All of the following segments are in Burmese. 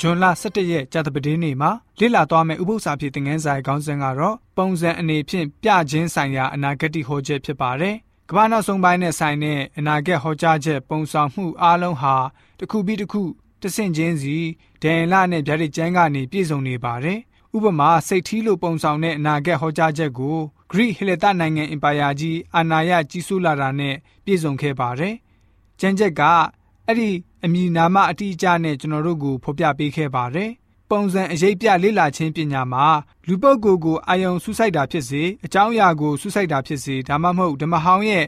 ဇွန်လ17ရက်ကြာသပတေးနေ့မှာလေ့လာသွားမယ့်ဥပုသ္စာဖြစ်တဲ့ငန်းဆိုင်ခေါင်းစဉ်ကတော့ပုံစံအနေဖြင့်ပြခြင်းဆိုင်ရာအနာဂတ်ဟောချက်ဖြစ်ပါတယ်။ကမ္ဘာနောက်ဆုံးပိုင်းနဲ့ဆိုင်တဲ့အနာဂတ်ဟောကြားချက်ပုံဆောင်မှုအားလုံးဟာတစ်ခုပြီးတစ်ခုတဆင့်ချင်းစီဒန်လနဲ့ဗျာဒိတ်ကျမ်းကနေပြည့်စုံနေပါတယ်။ဥပမာစိတ်ထီးလိုပုံဆောင်တဲ့အနာဂတ်ဟောကြားချက်ကိုဂရိဟေလတနိုင်ငံအင်ပါယာကြီးအာနာယကြီးစိုးလာတာနဲ့ပြည့်စုံခဲ့ပါတယ်။ကျမ်းချက်က အဲ့ဒီအမည်နာမအတိအကျနဲ့ကျွန်တော်တို့ကိုဖော်ပြပေးခဲ့ပါတယ်။ပုံစံအရေးပြလေ့လာခြင်းပညာမှာလူပုဂ္ဂိုလ်ကိုအာယုံဆုစိုက်တာဖြစ်စေအကြောင်းအရာကိုဆုစိုက်တာဖြစ်စေဒါမှမဟုတ်ဓမ္မဟောင်းရဲ့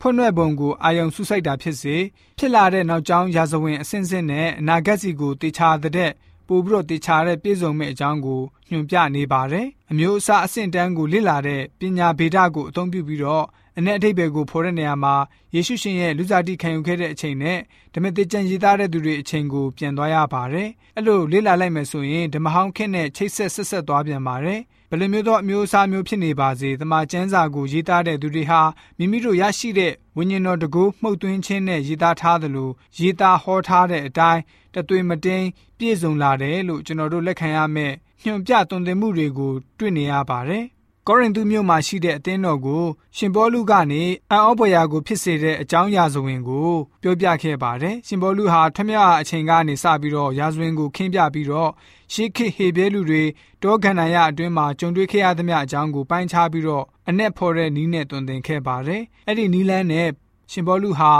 ဖွင့်ွယ်ပုံကိုအာယုံဆုစိုက်တာဖြစ်စေဖြစ်လာတဲ့နောက်ကျောင်းရာဇဝင်အစဉ်စဉ်နဲ့အနာဂတ်စီကိုတေချာတဲ့ပို့ပြီးတော့တေချာတဲ့ပြည့်စုံမဲ့အကြောင်းကိုညွှန်ပြနေပါတယ်။အမျိုးအစားအဆင့်တန်းကိုလေ့လာတဲ့ပညာဗေဒကိုအသုံးပြုပြီးတော့ အ내အထိပ္ပယ်ကိုဖော်တဲ့နေရာမှာယေရှုရှင်ရဲ့လူစားတိခံယူခဲ့တဲ့အချိန်နဲ့ဓမ္မသစ်ကျမ်းရေးသားတဲ့သူတွေအချိန်ကိုပြန်သွားရပါတယ်။အဲ့လိုလေ့လာလိုက်မယ်ဆိုရင်ဓမ္မဟောင်းခင့်နဲ့ချိတ်ဆက်ဆက်ဆက်သွားပြန်ပါတယ်။ဘယ်လိုမျိုးသောအမျိုးအစားမျိုးဖြစ်နေပါစေတမန်ကျမ်းစာကိုရေးသားတဲ့သူတွေဟာမိမိတို့ရရှိတဲ့ဝိညာဉ်တော်တကူမှုတ်သွင်းခြင်းနဲ့ရေးသားထားသလိုရေးသားဟောထားတဲ့အတိုင်းတသွေးမတင်းပြည့်စုံလာတယ်လို့ကျွန်တော်တို့လက်ခံရမယ့်ညွှန်ပြသွန်သင်မှုတွေကိုတွေ့နေရပါတယ် ကောရိန္သုမြို့မှာရှိတဲ့အသင်းတော်ကို ရှင်ပေါလုကနေအံ့ဩဖွယ်ရာကိုဖြစ်စေတဲ့အကြောင်းအရာဇဝင်ကိုပြောပြခဲ့ပါတယ်။ရှင်ပေါလုဟာထမြောက်အချိန်ကနေစပြီးတော့ရာဇဝင်ကိုခင်းပြပြီးတော့ရှေးခေတ်ဟေဘဲလူတွေတောခန္ဓာရအတွင်းမှာကြုံတွေ့ခဲ့ရသမျှအကြောင်းကိုပိုင်းခြားပြီးတော့အ내ဖော်တဲ့နီးနဲ့တွင်တင်ခဲ့ပါတယ်။အဲ့ဒီနီးလန်းနဲ့ရှင်ပေါလုဟာ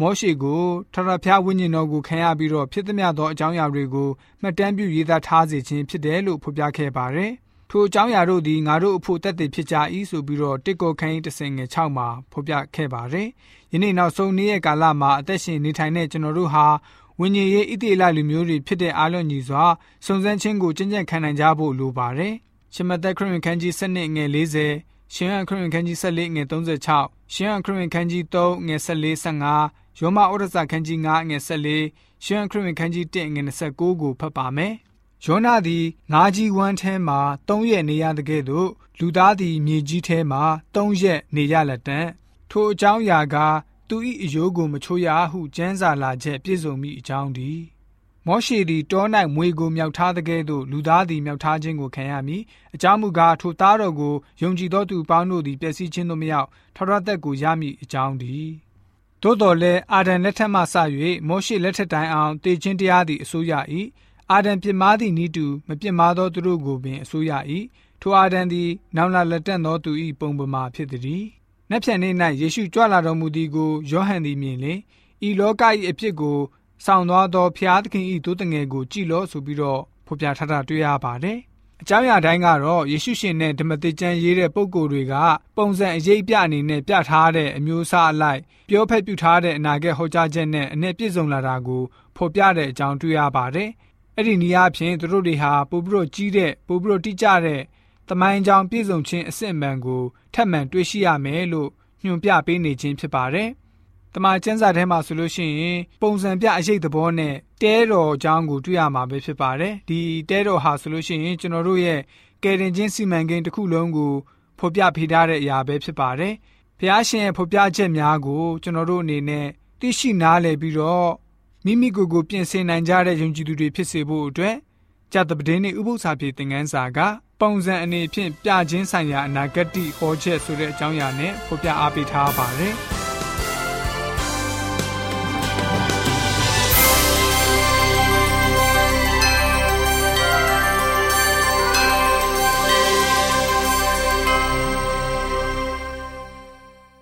မောရှေကိုထထဖျားဝိညာဉ်တော်ကိုခံရပြီးတော့ဖြစ်သမျှသောအကြောင်းအရာတွေကိုမှတ်တမ်းပြုရေးသားထားစေခြင်းဖြစ်တယ်လို့ဖော်ပြခဲ့ပါတယ်။ ထိုအကြောင်းအရာတို့သည်ငါတို့အဖို့တက်တည်ဖြစ်ကြ၏ဆိုပြီးတော့တစ်ကိုခန်းကြီး30ငယ်6မှာဖော်ပြခဲ့ပါတယ်။ယနေ့နောက်ဆုံးနေ့ရဲ့ကာလမှာအသက်ရှင်နေထိုင်တဲ့ကျွန်တော်တို့ဟာဝိညာဉ်ရေးဣတိလလူမျိုးတွေဖြစ်တဲ့အားလုံးညီစွာစုံစမ်းခြင်းကိုကျင့်ကြံခံနိုင်ကြဖို့လိုပါတယ်။ရှမသက်ခရစ်ခန်းကြီး7ငယ်40ရှင်ဟန်ခရစ်ခန်းကြီး14ငယ်36ရှင်ဟန်ခရစ်ခန်းကြီး3ငယ်14 15ယောမဩရစာခန်းကြီး9ငယ်14ရှင်ဟန်ခရစ်ခန်းကြီး1ငယ်29ကိုဖတ်ပါမယ်။ ယောနာသည်ငါးကြီးဝမ်းထဲမှ၃ရက်နေရတဲ့ကဲ့သို့လူသားသည်မြေကြီးထဲမှ၃ရက်နေရလက်တံထိုအကြောင်းအရာကသူ၏အယိုးကိုမချိုးရဟုကျမ်းစာလာချက်ပြည့်စုံမိအကြောင်းသည်မောရှေသည်တော၌မွေကိုမြောက်ထားတဲ့ကဲ့သို့လူသားသည်မြောက်ထားခြင်းကိုခံရမည်အကြောင်းမူကားထိုသားတော်ကိုယုံကြည်သောသူပေါင်းတို့သည်ပျက်စီးခြင်းသို့မရောက်ထောရသက်ကိုရမည်အကြောင်းသည်သို့တော်လည်းအာဒံလက်ထက်မှစ၍မောရှေလက်ထက်တိုင်အောင်တည်ခြင်းတရားသည်အစိုးရ၏ အာဒံပြစ်မှားသည့်ဤတူမပြစ်မှားသောသူတို့ကိုပင်အစိုးရ၏ထိုအာဒံသည်နောင်လာလက်တန့်သောသူ၏ပုံပမာဖြစ်သည်။နက်ဖြန်နေ့၌ယေရှုကြွလာတော်မူသည်ကိုယောဟန်သည်မြင်လေဤလောက၏အဖြစ်ကိုဆောင်သွားသောဖျားသခင်၏တိုးတငယ်ကိုကြည်လို့ဆိုပြီးတော့ဖော်ပြထားတာတွေ့ရပါတယ်။အကြောင်းအရာတိုင်းကတော့ယေရှုရှင်နဲ့ဓမ္မသစ်ကျမ်းရေးတဲ့ပုံကိုယ်တွေကပုံစံအရေးပြအနေနဲ့ပြထားတဲ့အမျိုးအစားအလိုက်ပြောဖက်ပြထားတဲ့အနာဂတ်ဟောကြားချက်နဲ့အ내ပြည့်စုံလာတာကိုဖော်ပြတဲ့အကြောင်းတွေ့ရပါတယ်။ အဲ့ဒီနေရာဖြင့်သူတို့တွေဟာပိုပြီးတော့ကြီးတဲ့ပိုပြီးတော့တိကျတဲ့သမိုင်းကြောင်ပြည့်စုံခြင်းအစစ်အမှန်ကိုထပ်မံတွေ့ရှိရမယ်လို့ညွှန်ပြပေးနေခြင်းဖြစ်ပါတယ်။တမန်ကျမ်းစာထဲမှာဆိုလို့ရှိရင်ပုံစံပြအရေးသဘောနဲ့တဲတော်အကြောင်းကိုတွေ့ရမှာပဲဖြစ်ပါတယ်။ဒီတဲတော်ဟာဆိုလို့ရှိရင်ကျွန်တော်တို့ရဲ့ကယ်တင်ခြင်းစီမံကိန်းတစ်ခုလုံးကိုဖော်ပြဖေးထားတဲ့အရာပဲဖြစ်ပါတယ်။ဘုရားရှင်ရဲ့ဖော်ပြချက်များကိုကျွန်တော်တို့အနေနဲ့သိရှိနားလည်ပြီးတော့ မိမိကိုယ်ကိုပြင်ဆင်နိုင်ကြတဲ့ယုံကြည်သူတွေဖြစ်စေဖို့အတွက်ကြတဲ့ပဒင်းနေဥပု္ပ္ပစာပြေသင်ခန်းစာကပုံစံအနေဖြင့်ပြခြင်းဆိုင်ရာအနာဂတ်ဟောချက်ဆိုတဲ့အကြောင်းအရာနဲ့ဖော်ပြအားပေးထားပါတယ်။